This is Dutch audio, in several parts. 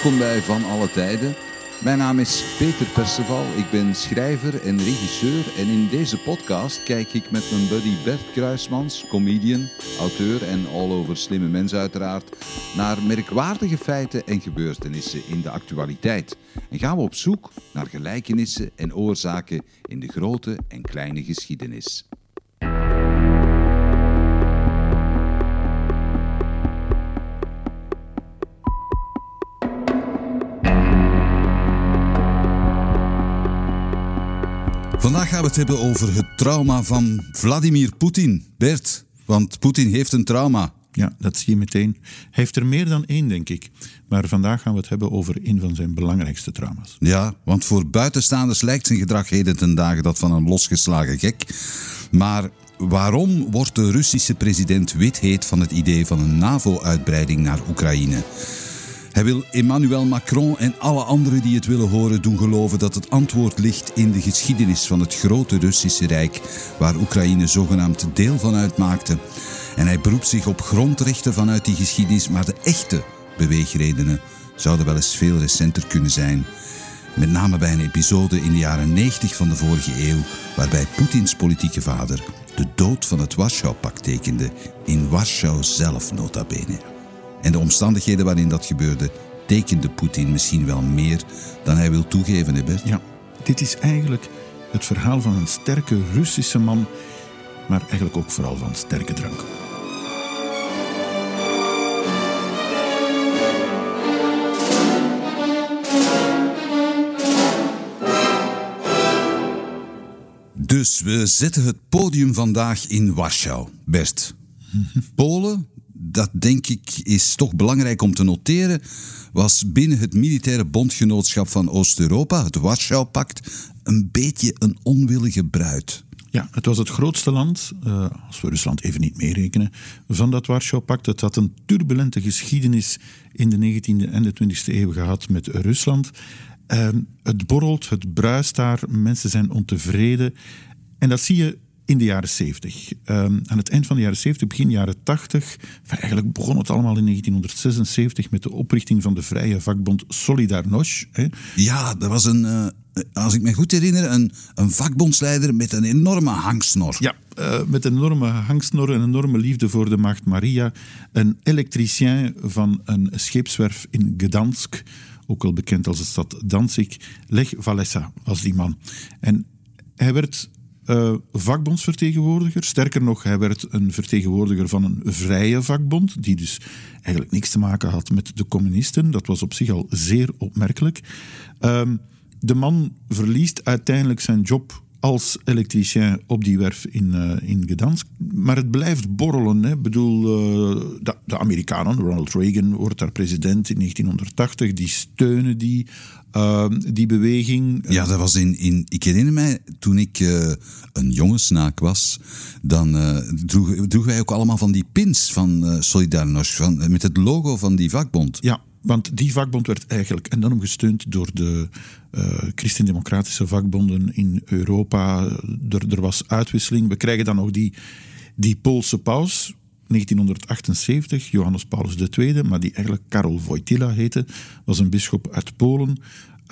Welkom bij Van Alle Tijden. Mijn naam is Peter Perceval, ik ben schrijver en regisseur en in deze podcast kijk ik met mijn buddy Bert Kruismans, comedian, auteur en all over slimme mens uiteraard, naar merkwaardige feiten en gebeurtenissen in de actualiteit. En gaan we op zoek naar gelijkenissen en oorzaken in de grote en kleine geschiedenis. Gaan we het hebben over het trauma van Vladimir Poetin. Bert, want Poetin heeft een trauma. Ja, dat zie je meteen. Hij heeft er meer dan één, denk ik. Maar vandaag gaan we het hebben over een van zijn belangrijkste trauma's. Ja, want voor buitenstaanders lijkt zijn gedrag heden ten dagen dat van een losgeslagen gek. Maar waarom wordt de Russische president wit van het idee van een NAVO-uitbreiding naar Oekraïne? Hij wil Emmanuel Macron en alle anderen die het willen horen doen geloven dat het antwoord ligt in de geschiedenis van het grote Russische Rijk, waar Oekraïne zogenaamd deel van uitmaakte. En hij beroept zich op grondrechten vanuit die geschiedenis, maar de echte beweegredenen zouden wel eens veel recenter kunnen zijn. Met name bij een episode in de jaren 90 van de vorige eeuw, waarbij Poetins politieke vader de dood van het Warschau-pact tekende, in Warschau zelf nota bene. En de omstandigheden waarin dat gebeurde, tekende Poetin misschien wel meer dan hij wil toegeven, hè Bert? Ja, dit is eigenlijk het verhaal van een sterke Russische man, maar eigenlijk ook vooral van sterke drank. Dus we zetten het podium vandaag in Warschau. Bert, Polen, dat denk ik is toch belangrijk om te noteren, was binnen het militaire bondgenootschap van Oost-Europa, het Warschau-pact, een beetje een onwillige bruid. Ja, het was het grootste land, uh, als we Rusland even niet meerekenen, van dat Warschau-pact. Het had een turbulente geschiedenis in de 19e en de 20e eeuw gehad met Rusland. Uh, het borrelt, het bruist daar, mensen zijn ontevreden. En dat zie je in de jaren 70. Um, aan het eind van de jaren 70, begin jaren 80, eigenlijk begon het allemaal in 1976 met de oprichting van de vrije vakbond Solidarność. Hè. Ja, dat was een, uh, als ik me goed herinner, een, een vakbondsleider met een enorme hangsnor. Ja, uh, met een enorme hangsnor, een enorme liefde voor de maagd Maria. Een elektricien van een scheepswerf in Gdansk, ook wel bekend als de stad Danzig. Lech Walesa was die man. En hij werd uh, vakbondsvertegenwoordiger. Sterker nog, hij werd een vertegenwoordiger van een vrije vakbond, die dus eigenlijk niks te maken had met de communisten. Dat was op zich al zeer opmerkelijk. Uh, de man verliest uiteindelijk zijn job als elektricien op die werf in, uh, in Gdansk. Maar het blijft borrelen. Ik bedoel, de, de, Amerikanen, Ronald Reagan wordt daar president in 1980, die steunen die, uh, die beweging. Ja, dat was in, in ik herinner mij, toen ik een jonge snaak was, dan droegen, droegen wij ook allemaal van die pins van Solidarność, van, met het logo van die vakbond. Ja, want die vakbond werd eigenlijk enorm gesteund door de uh, christendemocratische vakbonden in Europa. Er, er, was uitwisseling. We krijgen dan nog die, die Poolse paus, 1978, Johannes Paulus II, maar die eigenlijk Karol Wojtyla heette, was een bisschop uit Polen.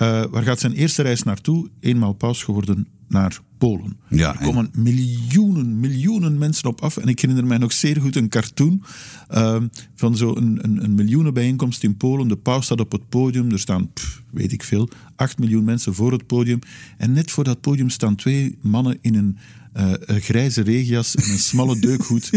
Uh, waar gaat zijn eerste reis naartoe? Eenmaal paus geworden naar Polen. Ja, er komen miljoenen, miljoenen mensen op af. En ik herinner mij nog zeer goed een cartoon uh, van zo'n een, een, een miljoenenbijeenkomst in Polen. De paus staat op het podium. Er staan, pff, weet ik veel, acht miljoen mensen voor het podium. En net voor dat podium staan twee mannen in een uh, een grijze regenjas en een smalle deukhoed.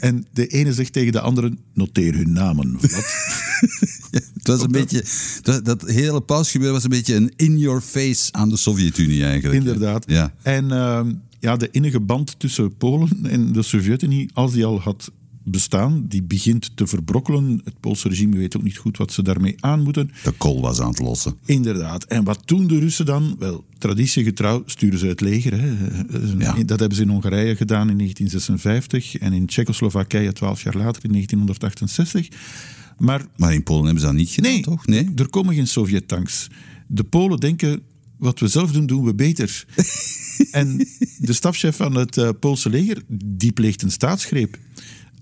en de ene zegt tegen de andere: noteer hun namen. Wat? ja, het was een beetje, dat, dat hele pausgebeuren was een beetje een in-your-face aan de Sovjet-Unie eigenlijk. Inderdaad. Ja. En uh, ja, de innige band tussen Polen en de Sovjet-Unie, als die al had bestaan, die begint te verbrokkelen. Het Poolse regime weet ook niet goed wat ze daarmee aan moeten. De kool was aan het lossen. Inderdaad. En wat doen de Russen dan? Wel, traditiegetrouw sturen ze het leger. Hè. Ja. Dat hebben ze in Hongarije gedaan in 1956 en in Tsjechoslowakije twaalf jaar later in 1968. Maar, maar in Polen hebben ze dat niet gedaan, nee, toch? Nee, er komen geen Sovjet-tanks. De Polen denken, wat we zelf doen, doen we beter. en de stafchef van het uh, Poolse leger, die pleegt een staatsgreep.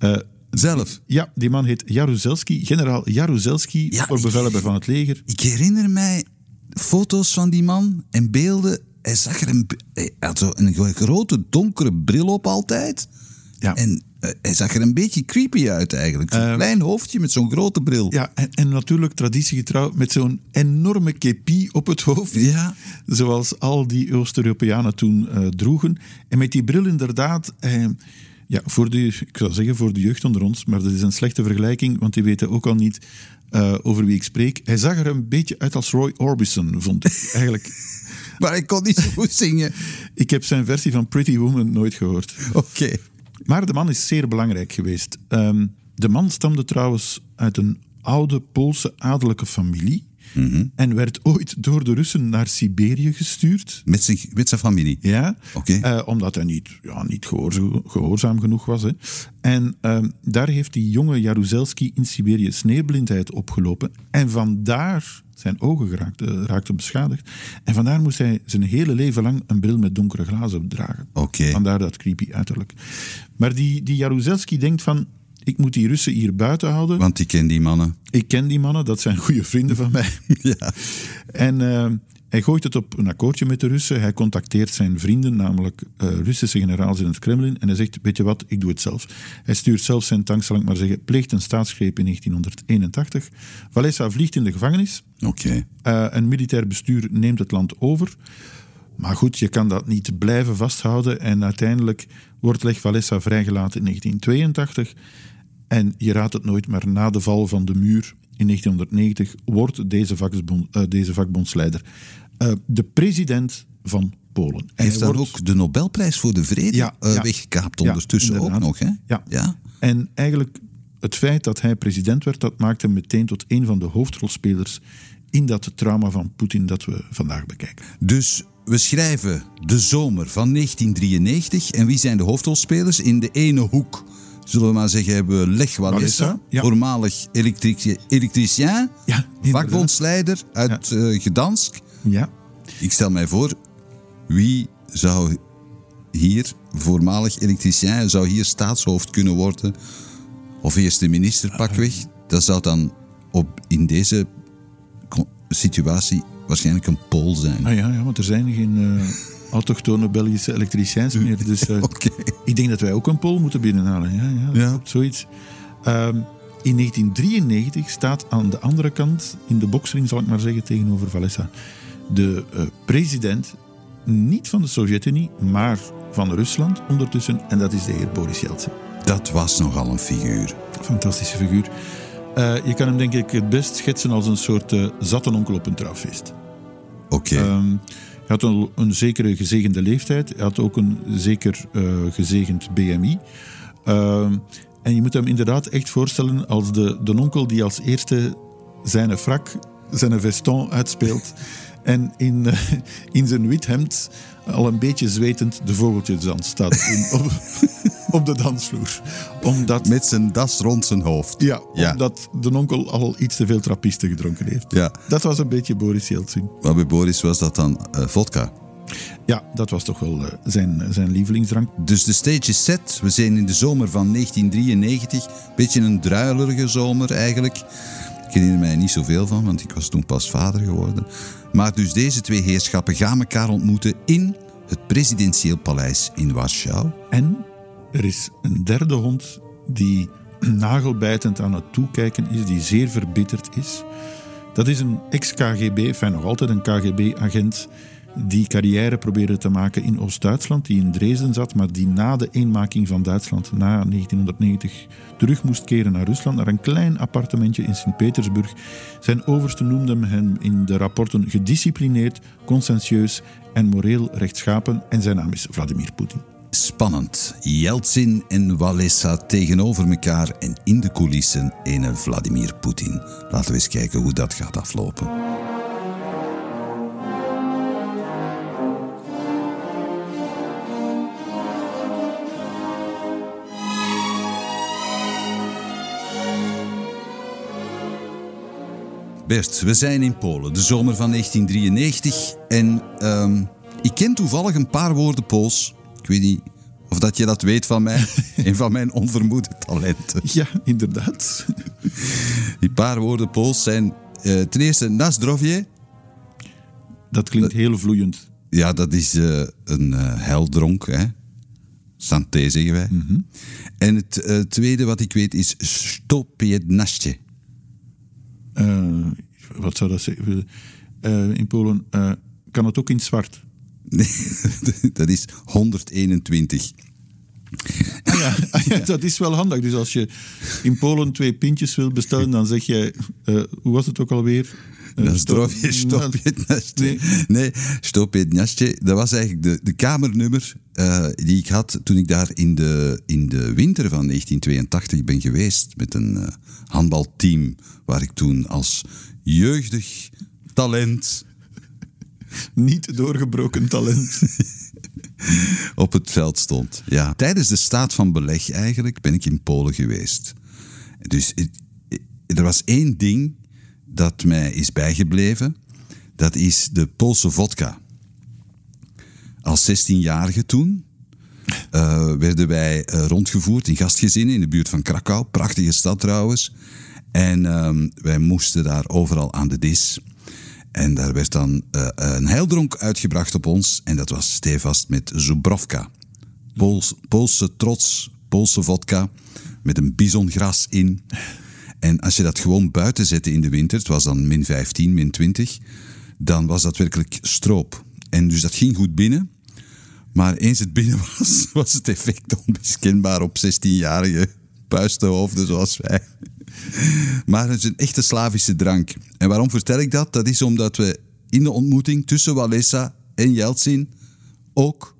Uh, Zelf. Ja, die man heet Jaruzelski, generaal Jaruzelski, Ja, voor bevelhebber van het leger. Ik herinner mij foto's van die man en beelden. Hij zag er een, hij had zo een grote donkere bril op altijd. Ja. En eh, hij zag er een beetje creepy uit eigenlijk. Zo'n klein hoofdje met zo'n grote bril. Ja, en, en natuurlijk traditiegetrouw met zo'n enorme kepi op het hoofd. Ja. Zoals al die Oost-Europeanen toen eh, droegen. En met die bril inderdaad... Ja, voor de, ik zou zeggen voor de jeugd onder ons, maar dat is een slechte vergelijking, want die weten ook al niet eh, over wie ik spreek. Hij zag er een beetje uit als Roy Orbison, vond ik eigenlijk. Maar hij kon niet zo goed zingen. ik heb zijn versie van Pretty Woman nooit gehoord. Oké. Maar de man is zeer belangrijk geweest. Ehm, de man stamde trouwens uit een oude Poolse adellijke familie. En werd ooit door de Russen naar Siberië gestuurd. Met, zijn, met zijn familie. Ja, Oké. Eh, omdat hij niet, ja, niet gehoorza- gehoorzaam genoeg was. Hè. En ehm, daar heeft die jonge Jaruzelski in Siberië sneeuwblindheid opgelopen. En vandaar zijn ogen geraakten, raakten beschadigd. En vandaar moest hij zijn hele leven lang een bril met donkere glazen dragen. Oké. Vandaar dat creepy uiterlijk. Maar die, die Jaruzelski denkt van... Ik moet die Russen hier buiten houden. Want ik ken die mannen. Ik ken die mannen, dat zijn goede vrienden van mij. Ja. En eh, hij gooit het op een akkoordje met de Russen. Hij contacteert zijn vrienden, namelijk eh, Russische generaals in het Kremlin. En hij zegt, weet je wat, ik doe het zelf. Hij stuurt zelf zijn tank, zal ik maar zeggen, pleegt een staatsgreep in 1981. Valessa vliegt in de gevangenis. Oké. Eh, een militair bestuur neemt het land over. Maar goed, je kan dat niet blijven vasthouden. En uiteindelijk wordt Lech Walesa vrijgelaten in 1982. En je raadt het nooit, maar na de val van de muur in 1990 wordt deze, vakbond, eh, deze vakbondsleider eh, de president van Polen. En Hij heeft dan wordt- ook de Nobelprijs voor de Vrede Ja, eh, ja. weggekaapt Ja, ondertussen ook nog. Hè? Ja. ja. En eigenlijk het feit dat hij president werd, dat maakte hem meteen tot een van de hoofdrolspelers in dat trauma van Poetin dat we vandaag bekijken. Dus we schrijven de zomer van 1993. En wie zijn de hoofdrolspelers? In de ene hoek, zullen we maar zeggen, hebben we Lech Walesa, Walesa, ja. voormalig elektrici- elektricien, Ja, vakbondsleider uit eh, Gdansk. Ja, Ik stel mij voor, wie zou hier, voormalig elektricien, zou hier staatshoofd kunnen worden? Of eerste minister, pakweg. Dat zou dan op, in deze situatie waarschijnlijk een Pool zijn. Ah ja, ja, want er zijn geen eh, autochtone Belgische elektriciëns meer. Dus eh, ik denk dat wij ook een Pool moeten binnenhalen. Ja, ja, Ja. zoiets. Ehm, in 1993 staat aan de andere kant, in de boksring zal ik maar zeggen, tegenover Valessa, de eh, president, niet van de Sovjet-Unie, maar van Rusland ondertussen. En dat is de heer Boris Yeltsin. Dat was nogal een figuur. Fantastische figuur. Eh, je kan hem denk ik het best schetsen als een soort eh zattenonkel op een trouwfeest. Oké. Ehm, hij had een, een zekere gezegende leeftijd. Hij had ook een zeker eh, gezegend BMI. Ehm, en je moet hem inderdaad echt voorstellen als de, de onkel die als eerste zijn frak, zijn veston uitspeelt. En in, eh, in zijn wit hemd, al een beetje zwetend, de vogeltjesdans staat in, op, op de dansvloer. Omdat, Met zijn das rond zijn hoofd. ja, Ja. omdat de onkel al iets te veel trappisten gedronken heeft. Ja. Dat was een beetje Boris Yeltsin. Maar bij Boris was dat dan eh, vodka. Ja, dat was toch wel eh, zijn, zijn lievelingsdrank. Dus de stage is set. We zijn in de zomer van 1993. Beetje een druilerige zomer eigenlijk. Ik herinner mij niet zoveel van, want ik was toen pas vader geworden. Maar dus deze twee heerschappen gaan elkaar ontmoeten in het presidentieel paleis in Warschau. En er is een derde hond die nagelbijtend aan het toekijken is, die zeer verbitterd is. Dat is een ex-KGB, enfin nog altijd een KGB-agent, die carrière probeerde te maken in Oost-Duitsland, die in Dresden zat, maar die na de eenmaking van Duitsland na 1990 terug moest keren naar Rusland, naar een klein appartementje in Sint-Petersburg. Zijn overste noemde hem in de rapporten gedisciplineerd, conscientieus en moreel rechtschapen en zijn naam is Vladimir Poetin. Spannend. Yeltsin en Walesa tegenover elkaar en in de coulissen een Vladimir Poetin. Laten we eens kijken hoe dat gaat aflopen. Bert, we zijn in Polen, de zomer van 1993. En ehm, ik ken toevallig een paar woorden Pools. Ik weet niet Of dat je dat weet van mij. een van mijn onvermoede talenten. Ja, inderdaad. Die paar woorden Pools zijn uh, ten eerste Nasdrovje. Dat klinkt heel vloeiend. Ja, dat is uh, een uh, heldronk. Hè? Santé zeggen wij. Mm -hmm. En het tweede wat ik weet is Stopiednastje. Wat zou dat zeggen? in Polen kan het ook in zwart. Nee, dat is 121. Ah ja, ah ja, dat is wel handig. Dus als je in Polen twee pintjes wil bestellen, dan zeg je, hoe was het ook alweer? Uh, Zdrowje, Stopiednastje. Nee, Stopiednastje. Dat was eigenlijk de, de kamernummer uh, die ik had toen ik daar in de, in de winter van 1982 ben geweest. Met een uh, handbalteam waar ik toen als jeugdig talent niet doorgebroken talent. op het veld stond. Ja. Tijdens de staat van beleg eigenlijk ben ik in Polen geweest. Dus er was één ding dat mij is bijgebleven. Dat is de Poolse vodka. Als 16-jarige toen uh, werden wij uh, rondgevoerd in gastgezinnen in de buurt van Krakau. Prachtige stad trouwens. En uh, wij moesten daar overal aan de dis. En daar werd dan uh, een heildronk uitgebracht op ons. En dat was stevast met Zubrovka. Pools, Poolse trots, Poolse vodka. Met een bisongras in. En als je dat gewoon buiten zette in de winter, het was dan min 15, min 20, dan was dat werkelijk stroop. En dus dat ging goed binnen. Maar eens het binnen was, was het effect onmiskenbaar op 16-jarige puistenhoofden zoals wij. Maar het is een echte Slavische drank. En waarom vertel ik dat? Dat is omdat we in de ontmoeting tussen Walesa en Yeltsin ook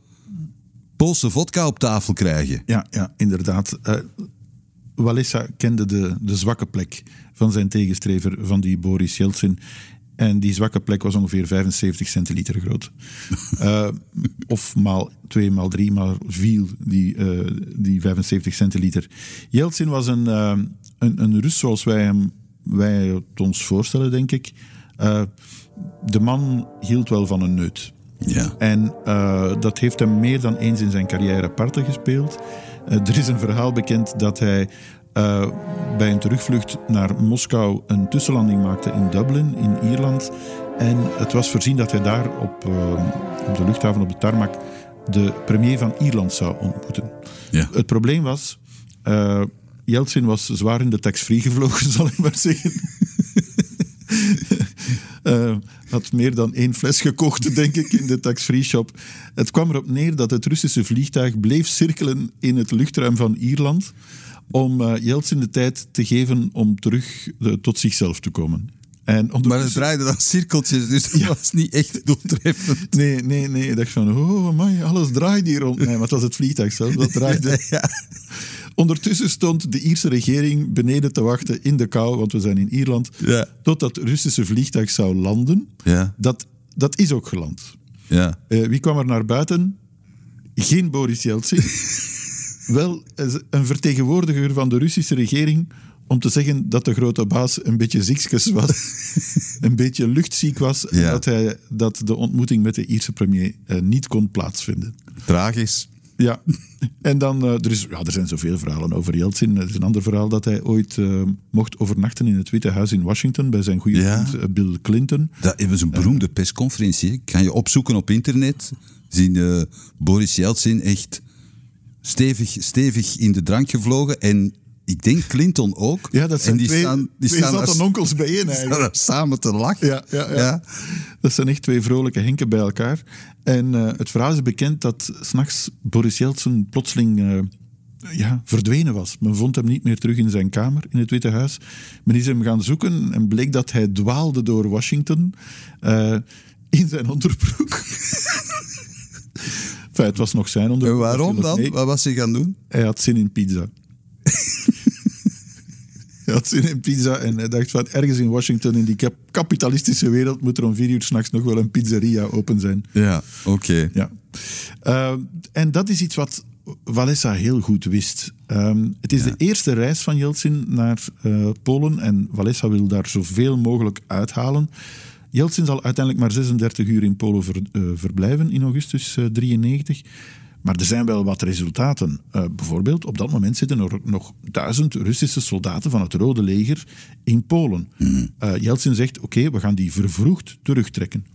Poolse vodka op tafel krijgen. Ja, ja inderdaad. Uh, Walesa kende de, de zwakke plek van zijn tegenstrever, van die Boris Yeltsin. En die zwakke plek was ongeveer 75 centiliter groot. uh, of maal 2, maal 3, maal 4, die, uh, die 75 centiliter. Yeltsin was een, uh, een, een Rus zoals wij, hem, wij het ons voorstellen, denk ik. de man hield wel van een neut. Ja. En dat heeft hem meer dan eens in zijn carrière parten gespeeld. er is een verhaal bekend dat hij uh, bij een terugvlucht naar Moskou een tussenlanding maakte in Dublin, in Ierland. En het was voorzien dat hij daar op, uh, op de luchthaven, op de tarmac, de premier van Ierland zou ontmoeten. Ja. Het probleem was, uh, Yeltsin was zwaar in de tax-free gevlogen, zal ik maar zeggen. Uh, had meer dan één fles gekocht, denk ik, in de tax-free shop. Het kwam erop neer dat het Russische vliegtuig bleef cirkelen in het luchtruim van Ierland om uh, Jeltsin de tijd te geven om terug uh, tot zichzelf te komen. En maar het draaide dan cirkeltjes, dus dat ja. was niet echt doeltreffend. Nee, nee, nee. Ik dacht van, oh man, alles draait hier rond. Nee, maar het was het vliegtuig zelf dat draaide. ja. Ondertussen stond de Ierse regering beneden te wachten in de kou, want we zijn in Ierland, ja. tot Russische vliegtuig zou landen. Ja. Dat, dat is ook geland. Ja. Uh, wie kwam er naar buiten? Geen Boris Yeltsin. wel een vertegenwoordiger van de Russische regering om te zeggen dat de grote baas een beetje ziekjes was, een beetje luchtziek was, en dat, hij, dat de ontmoeting met de Ierse premier uh, niet kon plaatsvinden. Tragisch. Ja, en dan, uh, er, is, ja, er zijn zoveel verhalen over Yeltsin. Er is een ander verhaal dat hij ooit uh, mocht overnachten in het Witte Huis in Washington bij zijn goede ja. vriend Bill Clinton. Dat was een beroemde persconferentie. Kan je opzoeken op internet. Zien Boris Yeltsin echt stevig, stevig in de drank gevlogen. En ik denk Clinton ook. Ja, dat zijn en die twee, staan, die twee staan zatte onkels bijeen eigenlijk. samen te lachen. Ja, ja, ja, ja. Dat zijn echt twee vrolijke henken bij elkaar. En uh, het verhaal is bekend dat s'nachts Boris Yeltsin plotseling uh, ja, verdwenen was. Men vond hem niet meer terug in zijn kamer in het Witte Huis. Men is hem gaan zoeken en bleek dat hij dwaalde door Washington uh, in zijn onderbroek. Enfin, het was nog zijn onderbroek. En waarom dan? Mee. Wat was hij gaan doen? Hij had zin in pizza. hij had zin in pizza en hij dacht van ergens in Washington, in die kapitalistische wereld, moet er om vier uur s'nachts nog wel een pizzeria open zijn. Ja, oké. Okay. Ja. Uh, en dat is iets wat Walesa heel goed wist. Um, het is ja. de eerste reis van Yeltsin naar uh, Polen en Walesa wil daar zoveel mogelijk uithalen. Yeltsin zal uiteindelijk maar 36 uur in Polen ver, uh, verblijven in augustus 93. Maar er zijn wel wat resultaten. Uh, bijvoorbeeld, op dat moment zitten er nog duizend Russische soldaten van het Rode Leger in Polen. Mm. Yeltsin zegt: oké, we gaan die vervroegd terugtrekken.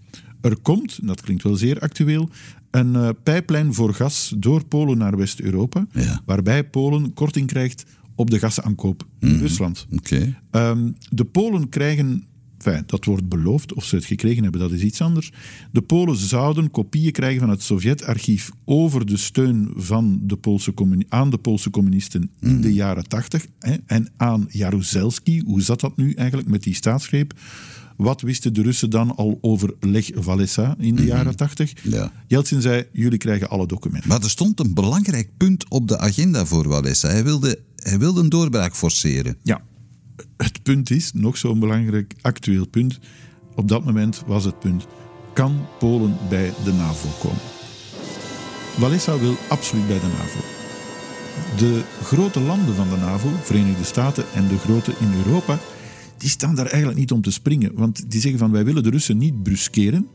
Er komt, dat klinkt wel zeer actueel, een pijplijn voor gas door Polen naar West-Europa, ja. waarbij Polen korting krijgt op de gasaankoop in mm. Rusland. Okay. Um, de Polen krijgen Enfin, dat wordt beloofd, of ze het gekregen hebben, dat is iets anders. De Polen zouden kopieën krijgen van het Sovjetarchief over de steun van de Poolse aan de Poolse communisten in de mhm. jaren tachtig. En aan Jaruzelski, hoe zat dat nu eigenlijk met die staatsgreep? Wat wisten de Russen dan al over Lech Walesa in de mhm. jaren tachtig? Ja. Yeltsin zei, jullie krijgen alle documenten. Maar er stond een belangrijk punt op de agenda voor Walesa. Hij wilde, hij wilde een doorbraak forceren. Ja, het punt is, nog zo'n belangrijk actueel punt, op dat moment was het punt, kan Polen bij de NAVO komen? Walesa wil absoluut bij de NAVO. De grote landen van de NAVO, Verenigde Staten en de grote in Europa, die staan daar eigenlijk niet om te springen. Want die zeggen van wij willen de Russen niet bruskeren.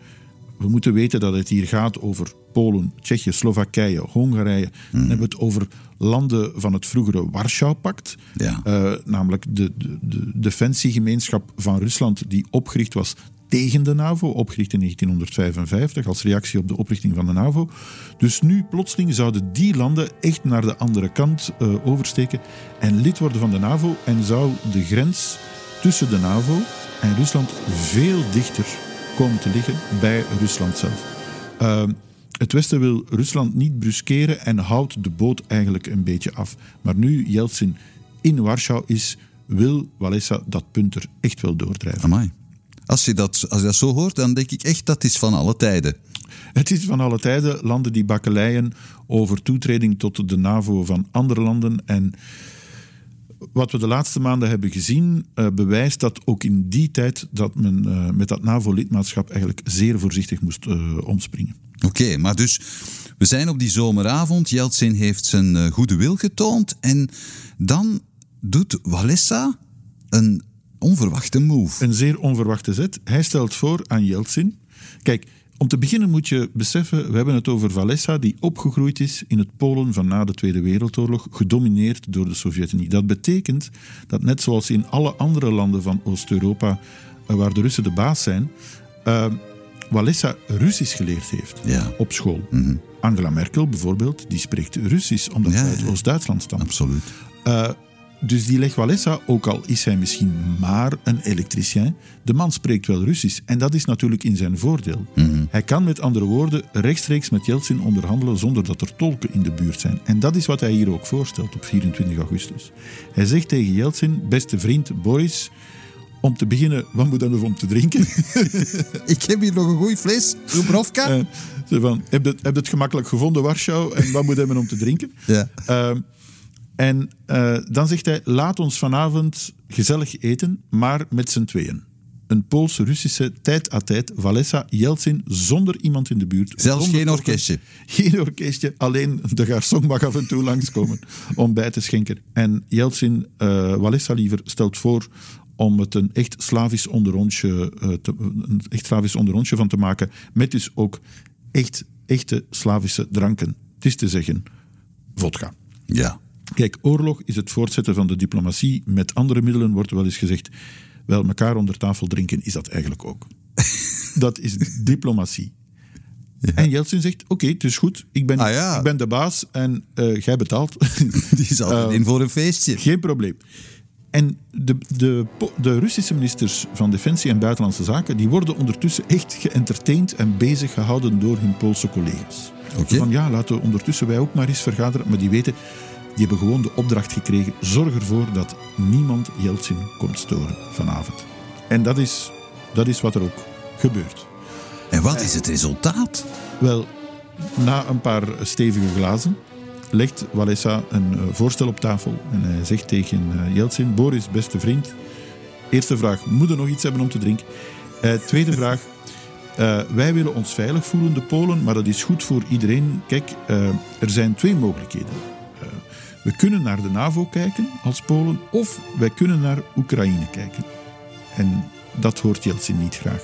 We moeten weten dat het hier gaat over Polen, Tsjechië, Slowakije, Hongarije. Dan hebben we het over landen van het vroegere Warschau-pact. Ja. Uh, namelijk de, de, de defensiegemeenschap van Rusland die opgericht was tegen de NAVO, opgericht in 1955 als reactie op de oprichting van de NAVO. Dus nu plotseling zouden die landen echt naar de andere kant uh, oversteken en lid worden van de NAVO en zou de grens tussen de NAVO en Rusland veel dichter komen te liggen bij Rusland zelf. Uh, het Westen wil Rusland niet bruskeren en houdt de boot eigenlijk een beetje af. Maar nu Yeltsin in Warschau is, wil Walesa dat punt er echt wel doordrijven. Amai. Als je, dat, als je dat zo hoort, dan denk ik echt dat is van alle tijden. Het is van alle tijden landen die bakkeleien over toetreding tot de NAVO van andere landen. En wat we de laatste maanden hebben gezien, uh, bewijst dat ook in die tijd dat men uh, met dat NAVO-lidmaatschap eigenlijk zeer voorzichtig moest uh, omspringen. Oké, maar dus we zijn op die zomeravond. Yeltsin heeft zijn goede wil getoond. En dan doet Walesa een onverwachte move. Een zeer onverwachte zet. Hij stelt voor aan Yeltsin. Kijk, om te beginnen moet je beseffen, we hebben het over Walesa, die opgegroeid is in het Polen van na de Tweede Wereldoorlog, gedomineerd door de Sovjet-Unie. Dat betekent dat net zoals in alle andere landen van Oost-Europa, eh, waar de Russen de baas zijn, uh, Walesa Russisch geleerd heeft ja. op school. Mhm. Angela Merkel bijvoorbeeld, die spreekt Russisch, omdat ja, uit Oost-Duitsland stamt. Absoluut. Uh, dus die Lech Walesa, ook al is hij misschien maar een elektricien, de man spreekt wel Russisch. En dat is natuurlijk in zijn voordeel. Mhm. Hij kan met andere woorden rechtstreeks met Yeltsin onderhandelen zonder dat er tolken in de buurt zijn. En dat is wat hij hier ook voorstelt op 24 augustus. Hij zegt tegen Yeltsin, beste vriend Boris, om te beginnen, wat moeten we om te drinken? Ik heb hier nog een goeie fles, Dubrovka. Uh, van, heb, je, het gemakkelijk gevonden, Warschau? En wat moeten we om te drinken? Ja. Uh, en uh, dan zegt hij: laat ons vanavond gezellig eten, maar met z'n tweeën. Een Pools-Russische tijd à tijd, Valessa, Yeltsin, zonder iemand in de buurt. Zelfs geen orkestje. Geen orkestje, alleen de garçon mag af en toe langskomen om bij te schenken. En Yeltsin, uh, Walesa liever, stelt voor om het een echt Slavisch onderrondje, uh, te, een echt Slavisch onderrondje van te maken, met dus ook echt, echte Slavische dranken. Het is te zeggen, vodka. Ja. Kijk, oorlog is het voortzetten van de diplomatie. Met andere middelen wordt wel eens gezegd. Wel, elkaar onder tafel drinken is dat eigenlijk ook. dat is diplomatie. Ja. En Jeltsin zegt: Oké, het is goed. Ik ben, ah, ik ben de baas en uh, jij betaalt. Die zal uh, in voor een feestje. Geen probleem. En de, de, de, Russische ministers van Defensie en Buitenlandse Zaken die worden ondertussen echt geëntertaind en bezig gehouden door hun Poolse collega's. Okay. Van ja, laten we ondertussen wij ook maar eens vergaderen. Maar die weten, die hebben gewoon de opdracht gekregen: zorg ervoor dat niemand Yeltsin komt storen vanavond. En dat is, dat is wat er ook gebeurt. En wat is het resultaat? Wel, na een paar stevige glazen legt Walesa een eh, voorstel op tafel. En hij zegt tegen eh, Yeltsin: Boris, beste vriend. Eerste vraag: moet er nog iets hebben om te drinken? Uh, tweede vraag. Uh, wij willen ons veilig voelen, de Polen, maar dat is goed voor iedereen. Kijk, uh, er zijn twee mogelijkheden. We kunnen naar de NAVO kijken als Polen of wij kunnen naar Oekraïne kijken. En dat hoort Yeltsin niet graag.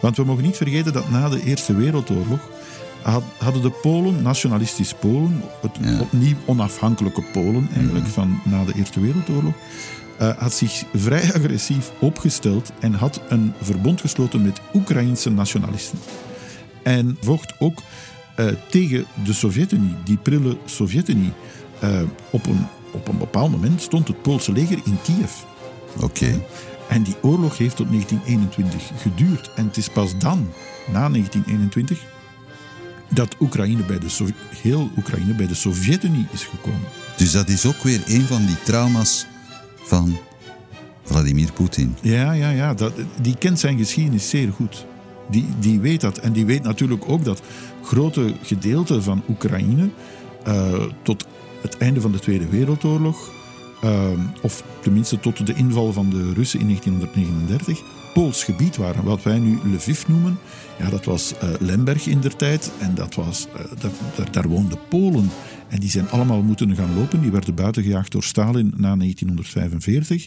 Want we mogen niet vergeten dat na de Eerste Wereldoorlog had- hadden de Polen, nationalistisch Polen, het Ja. opnieuw onafhankelijke Polen eigenlijk van na de Eerste Wereldoorlog, eh, had zich vrij agressief opgesteld en had een verbond gesloten met Oekraïnse nationalisten. En vocht ook eh, tegen de Sovjet-Unie, die prille Sovjet-Unie. Eh, op, een, op een bepaald moment stond het Poolse leger in Kiev. Oké. En die oorlog heeft tot 1921 geduurd. En het is pas dan, na 1921, dat Oekraïne bij de heel Oekraïne bij de Sovjet-Unie is gekomen. Dus dat is ook weer een van die trauma's van Vladimir Poetin. Ja, ja, ja. Dat, die kent zijn geschiedenis zeer goed. Die, die weet dat. En die weet natuurlijk ook dat grote gedeelten van Oekraïne eh, tot het einde van de Tweede Wereldoorlog, eh, of tenminste tot de inval van de Russen in 1939, Pools gebied waren. Wat wij nu Lviv noemen, ja, dat was eh, Lemberg in der tijd. En dat was, eh, dat, daar, woonden Polen. En die zijn allemaal moeten gaan lopen. Die werden buitengejaagd door Stalin na 1945.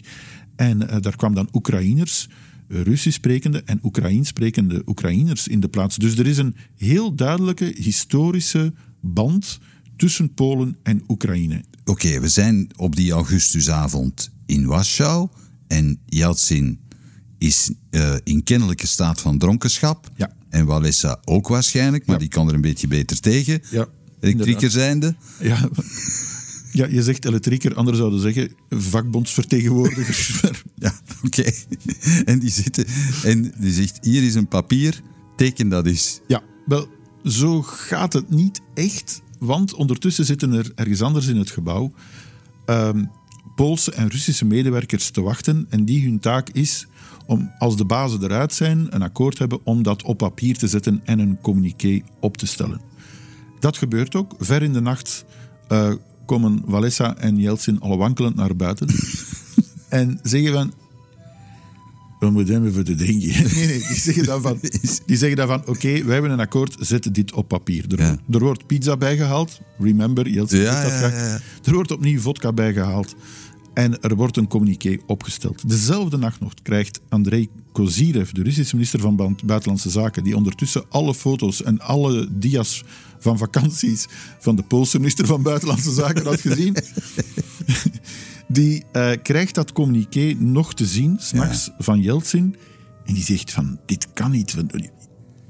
En eh, daar kwam dan Oekraïners, Russisch sprekende en Oekraïens sprekende Oekraïners in de plaats. Dus er is een heel duidelijke historische band tussen Polen en Oekraïne. Oké, we zijn op die augustusavond in Warschau. En Yeltsin is eh, in kennelijke staat van dronkenschap. Ja. En Walesa ook waarschijnlijk, maar Ja. die kan er een beetje beter tegen. Ja, Elektrieker zijnde. Ja, ja, je zegt elektrieker, anderen zouden zeggen vakbondsvertegenwoordigers. Ja, oké. En die zitten en die zegt: hier is een papier, teken dat is. Ja, wel, zo gaat het niet echt. Want ondertussen zitten er ergens anders in het gebouw ehm, Poolse en Russische medewerkers te wachten. En die hun taak is om, als de bazen eruit zijn, een akkoord hebben om dat op papier te zetten en een communiqué op te stellen. Dat gebeurt ook. Ver in de nacht eh, komen Walesa en Yeltsin al wankelend naar buiten. en zeggen van... We moeten hem even te drinken. Nee, nee, die zeggen dan van... Die zeggen dan van, oké, wij hebben een akkoord, zet dit op papier. Er, Ja. er wordt pizza bijgehaald. Remember, Yeltsin Ja, dat ja. Er wordt opnieuw vodka bijgehaald. En er wordt een communiqué opgesteld. Dezelfde nacht nog krijgt Andrei Kozirev, de Russische minister van Buitenlandse Zaken, die ondertussen alle foto's en alle dia's van vakanties van de Poolse minister van Buitenlandse Zaken had gezien, die eh, krijgt dat communiqué nog te zien, s'nachts, van Yeltsin. En die zegt van, dit kan niet. Want,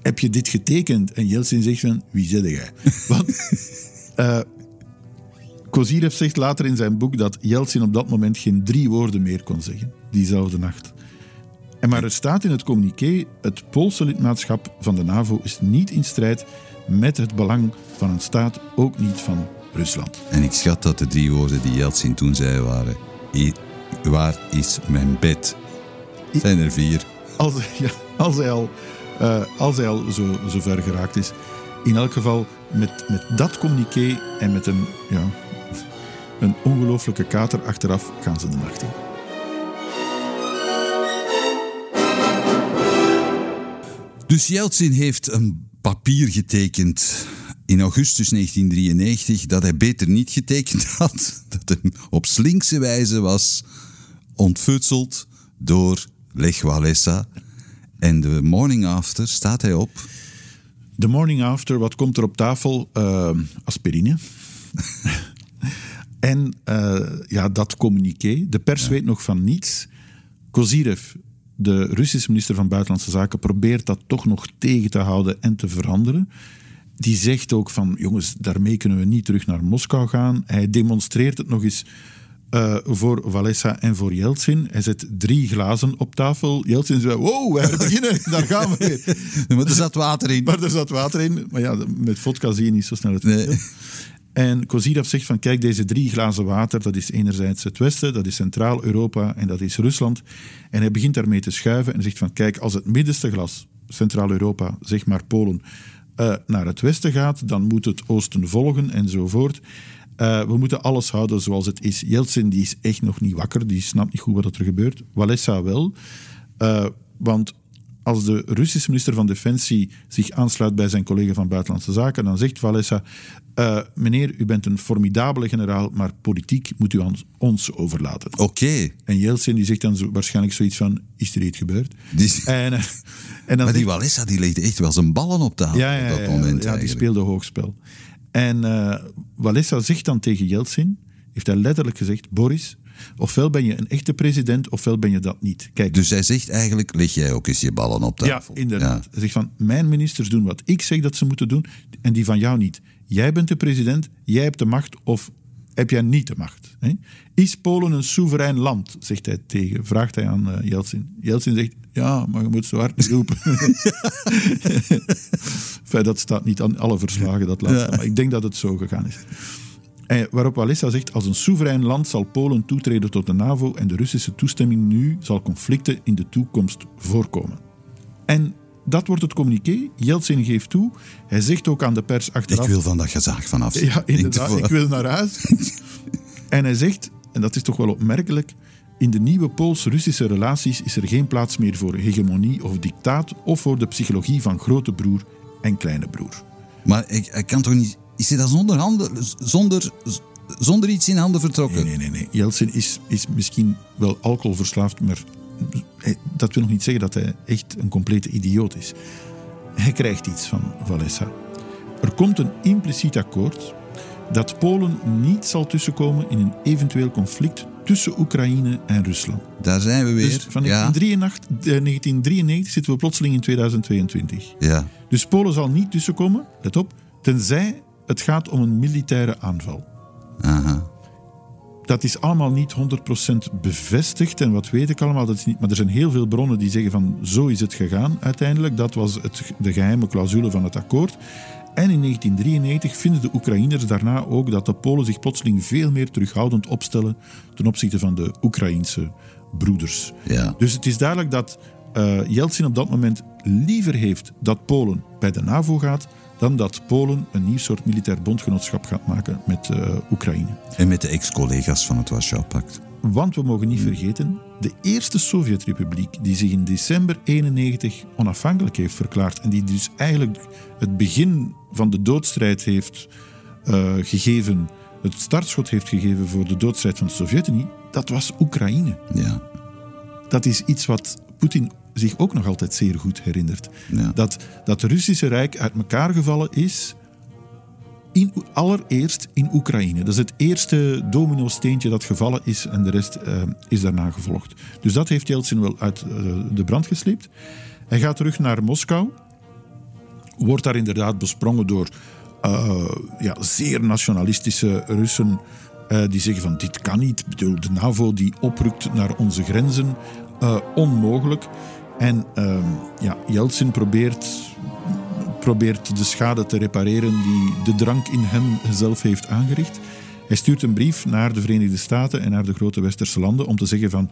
Heb je dit getekend? En Yeltsin zegt van, wie zit jij? Want Kozirev zegt later in zijn boek dat Yeltsin op dat moment geen drie woorden meer kon zeggen, diezelfde nacht. En maar er staat in het communiqué: het Poolse lidmaatschap van de NAVO is niet in strijd met het belang van een staat, ook niet van Rusland. En ik schat dat de drie woorden die Yeltsin toen zei waren: "I- Waar is mijn bed? Zijn er vier. Als, ja, als hij al, eh, als hij al zo, zo ver geraakt is. In elk geval met, met dat communiqué en met een, ja, een ongelooflijke kater achteraf gaan ze de nacht in. Dus Yeltsin heeft een papier getekend in augustus 1993 dat hij beter niet getekend had. Dat hem op slinkse wijze was ontfutseld door Lech Walesa. En de morning after staat hij op. The morning after, wat komt er op tafel? Eh, aspirine. en eh, ja, dat communiqué. De pers weet nog van niets. Kozirev, de Russische minister van Buitenlandse Zaken, probeert dat toch nog tegen te houden en te veranderen. Die zegt ook van, jongens, daarmee kunnen we niet terug naar Moskou gaan. Hij demonstreert het nog eens eh, voor Walesa en voor Yeltsin. Hij zet drie glazen op tafel. Yeltsin zegt, wow, wij beginnen, daar gaan we weer. Maar er zat water in. Maar er zat water in. Maar ja, met vodka zie je niet zo snel het Nee. En Kozirov zegt van, kijk, deze drie glazen water, dat is enerzijds het Westen, dat is Centraal-Europa en dat is Rusland. En hij begint daarmee te schuiven en zegt van, kijk, als het middenste glas, Centraal-Europa, zeg maar Polen, eh, naar het Westen gaat, dan moet het Oosten volgen enzovoort. Eh, we moeten alles houden zoals het is. Yeltsin die is echt nog niet wakker, die snapt niet goed wat er gebeurt. Walesa wel. Eh, want als de Russische minister van Defensie zich aansluit bij zijn collega van Buitenlandse Zaken, dan zegt Walesa: uh, Meneer, u bent een formidabele generaal, maar politiek moet u aan ons overlaten. Oké. En Yeltsin die zegt dan zo, waarschijnlijk zoiets van: Is er iets gebeurd? Die... En, uh, en dan maar die Walesa die legde echt wel zijn ballen op tafel ja, ja, op dat moment. Ja, die speelde hoogspel. En uh, Walesa zegt dan tegen Yeltsin, heeft hij letterlijk gezegd: Boris, Ofwel ben je een echte president, ofwel ben je dat niet. Kijk, dus hij zegt eigenlijk, leg jij ook eens je ballen op tafel. Ja, inderdaad. Hij zegt van, mijn ministers doen wat ik zeg dat ze moeten doen, en die van jou niet. Jij bent de president, jij hebt de macht, of heb jij niet de macht? Hè? Is Polen een soeverein land? Zegt hij tegen, vraagt hij aan uh, Jeltsin. Jeltsin zegt, ja, maar je moet zo hard roepen. enfin, dat staat niet aan alle verslagen, dat laatste. Ja. Maar ik denk dat het zo gegaan is. En waarop Walesa zegt, als een soeverein land zal Polen toetreden tot de NAVO en de Russische toestemming nu zal conflicten in de toekomst voorkomen. En dat wordt het communiqué. Jeltsin geeft toe. Hij zegt ook aan de pers achteraf... Ik wil van dat gezag vanaf. Ja, inderdaad. Ik wil naar huis. en hij zegt, en dat is toch wel opmerkelijk... In de nieuwe Pools-Russische relaties is er geen plaats meer voor hegemonie of dictaat of voor de psychologie van grote broer en kleine broer. Maar ik, ik kan toch niet is hij dan zonder, handen, zonder, zonder iets in handen vertrokken? Nee, nee, nee. Jeltsin is, is misschien wel alcoholverslaafd, maar dat wil nog niet zeggen dat hij echt een complete idioot is. Hij krijgt iets van Walesa. Er komt een impliciet akkoord dat Polen niet zal tussenkomen in een eventueel conflict tussen Oekraïne en Rusland. Daar zijn we weer. Dus van 1993, 1993 eh, zitten we plotseling in 2022. Ja. Dus Polen zal niet tussenkomen, let op, tenzij het gaat om een militaire aanval. Aha. Dat is allemaal niet 100% bevestigd en wat weet ik allemaal, dat is niet, maar er zijn heel veel bronnen die zeggen van zo is het gegaan uiteindelijk. Dat was het, de geheime clausule van het akkoord. En in 1993 vinden de Oekraïners daarna ook dat de Polen zich plotseling veel meer terughoudend opstellen ten opzichte van de Oekraïense broeders. Ja. Dus het is duidelijk dat uh, Yeltsin op dat moment liever heeft dat Polen bij de NAVO gaat dan dat Polen een nieuw soort militair bondgenootschap gaat maken met uh, Oekraïne. En met de ex-collega's van het Warschau-pact. Want we mogen niet vergeten, de eerste Sovjetrepubliek die zich in december 91 onafhankelijk heeft verklaard en die dus eigenlijk het begin van de doodstrijd heeft uh, gegeven, het startschot heeft gegeven voor de doodstrijd van de Sovjet-Unie, dat was Oekraïne. Ja. Dat is iets wat Poetin zich ook nog altijd zeer goed herinnert. Ja. Dat, dat het Russische Rijk uit elkaar gevallen is, in, allereerst in Oekraïne. Dat is het eerste domino-steentje dat gevallen is en de rest uh, is daarna gevolgd. Dus dat heeft Yeltsin wel uit uh, de brand gesleept. Hij gaat terug naar Moskou, wordt daar inderdaad besprongen door uh, ja, zeer nationalistische Russen. die zeggen van dit kan niet. De NAVO die oprukt naar onze grenzen. onmogelijk. En uh, ja, Yeltsin probeert, probeert de schade te repareren die de drank in hem zelf heeft aangericht. Hij stuurt een brief naar de Verenigde Staten en naar de grote westerse landen om te zeggen van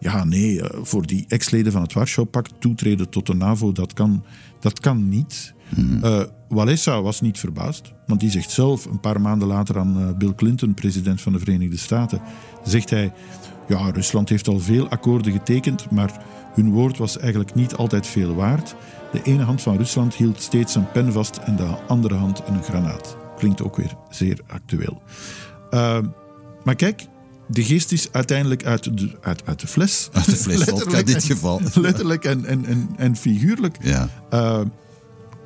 ja, nee, eh, voor die ex-leden van het Warschau-pact toetreden tot de NAVO, dat kan, dat kan niet. Mm uh, Walesa was niet verbaasd, want die zegt zelf een paar maanden later aan uh, Bill Clinton, president van de Verenigde Staten, zegt hij, ja, Rusland heeft al veel akkoorden getekend, maar hun woord was eigenlijk niet altijd veel waard. De ene hand van Rusland hield steeds een pen vast en de andere hand een granaat. Klinkt ook weer zeer actueel. Uh, maar kijk, de geest is uiteindelijk uit de, uit, uit de fles. Uit de fles, in dit geval. Letterlijk en, en, en, en figuurlijk. Ja. Uh,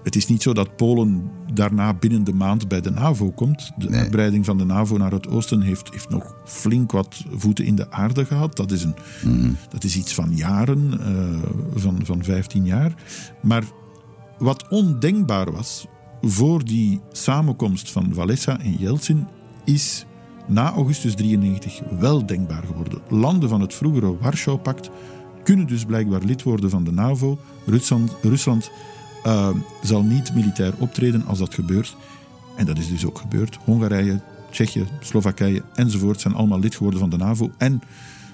het is niet zo dat Polen daarna binnen de maand bij de NAVO komt. De Nee. uitbreiding van de NAVO naar het oosten heeft, heeft nog flink wat voeten in de aarde gehad. Dat is, een, Mhm. dat is iets van jaren, eh, van, van 15 jaar. Maar wat ondenkbaar was voor die samenkomst van Walesa en Yeltsin, is na augustus 93 wel denkbaar geworden. Landen van het vroegere Warschau-pact kunnen dus blijkbaar lid worden van de NAVO. Rusland, Rusland uh, zal niet militair optreden als dat gebeurt. En dat is dus ook gebeurd. Hongarije, Tsjechië, Slowakije enzovoort zijn allemaal lid geworden van de NAVO. En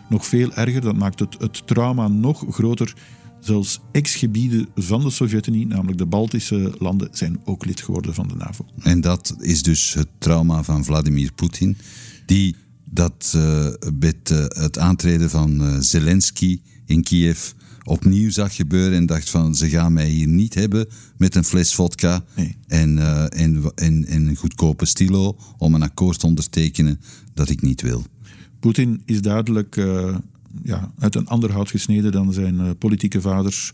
nog veel erger, dat maakt het, het trauma nog groter. Zelfs ex-gebieden van de Sovjet-Unie, namelijk de Baltische landen, zijn ook lid geworden van de NAVO. En dat is dus het trauma van Vladimir Poetin, die dat uh, met uh, het aantreden van Zelensky in Kiev opnieuw zag gebeuren en dacht van ze gaan mij hier niet hebben met een fles vodka Nee. en, eh, en, en, en een goedkope stilo om een akkoord te ondertekenen dat ik niet wil. Poetin is duidelijk eh, ja, uit een ander hout gesneden dan zijn eh, politieke vaders.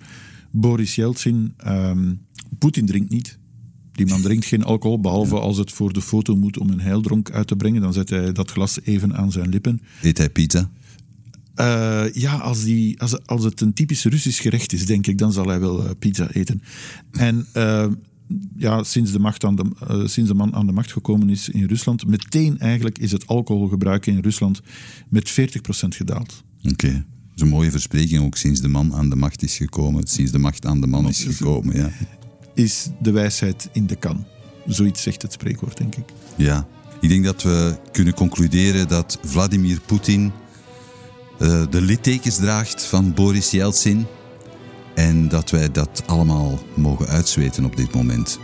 Boris Yeltsin, ehm, Poetin drinkt niet. Die man drinkt geen alcohol, behalve als het voor de foto moet om een heildronk uit te brengen. Dan zet hij dat glas even aan zijn lippen. Eet hij pizza? Eh, ja, als, die, als, als het een typisch Russisch gerecht is, denk ik, dan zal hij wel eh, pizza eten. En eh, ja, sinds de, macht aan de, sinds de man aan de macht gekomen is in Rusland, meteen eigenlijk is het alcoholgebruik in Rusland met 40% gedaald. Oké. Dat is een mooie verspreking ook sinds de man aan de macht is gekomen. Sinds de macht aan de man is gekomen, ja. Is de wijsheid in de kan. Zoiets zegt het spreekwoord, denk ik. Ja. Ik denk dat we kunnen concluderen dat Vladimir Poetin eh, de littekens draagt van Boris Yeltsin. En dat wij dat allemaal mogen uitzweten op dit moment.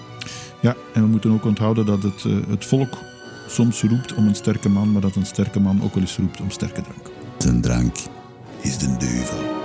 Ja, en we moeten ook onthouden dat het, eh, het volk soms roept om een sterke man, maar dat een sterke man ook wel eens roept om sterke drank. Ten drank. Is de duivel.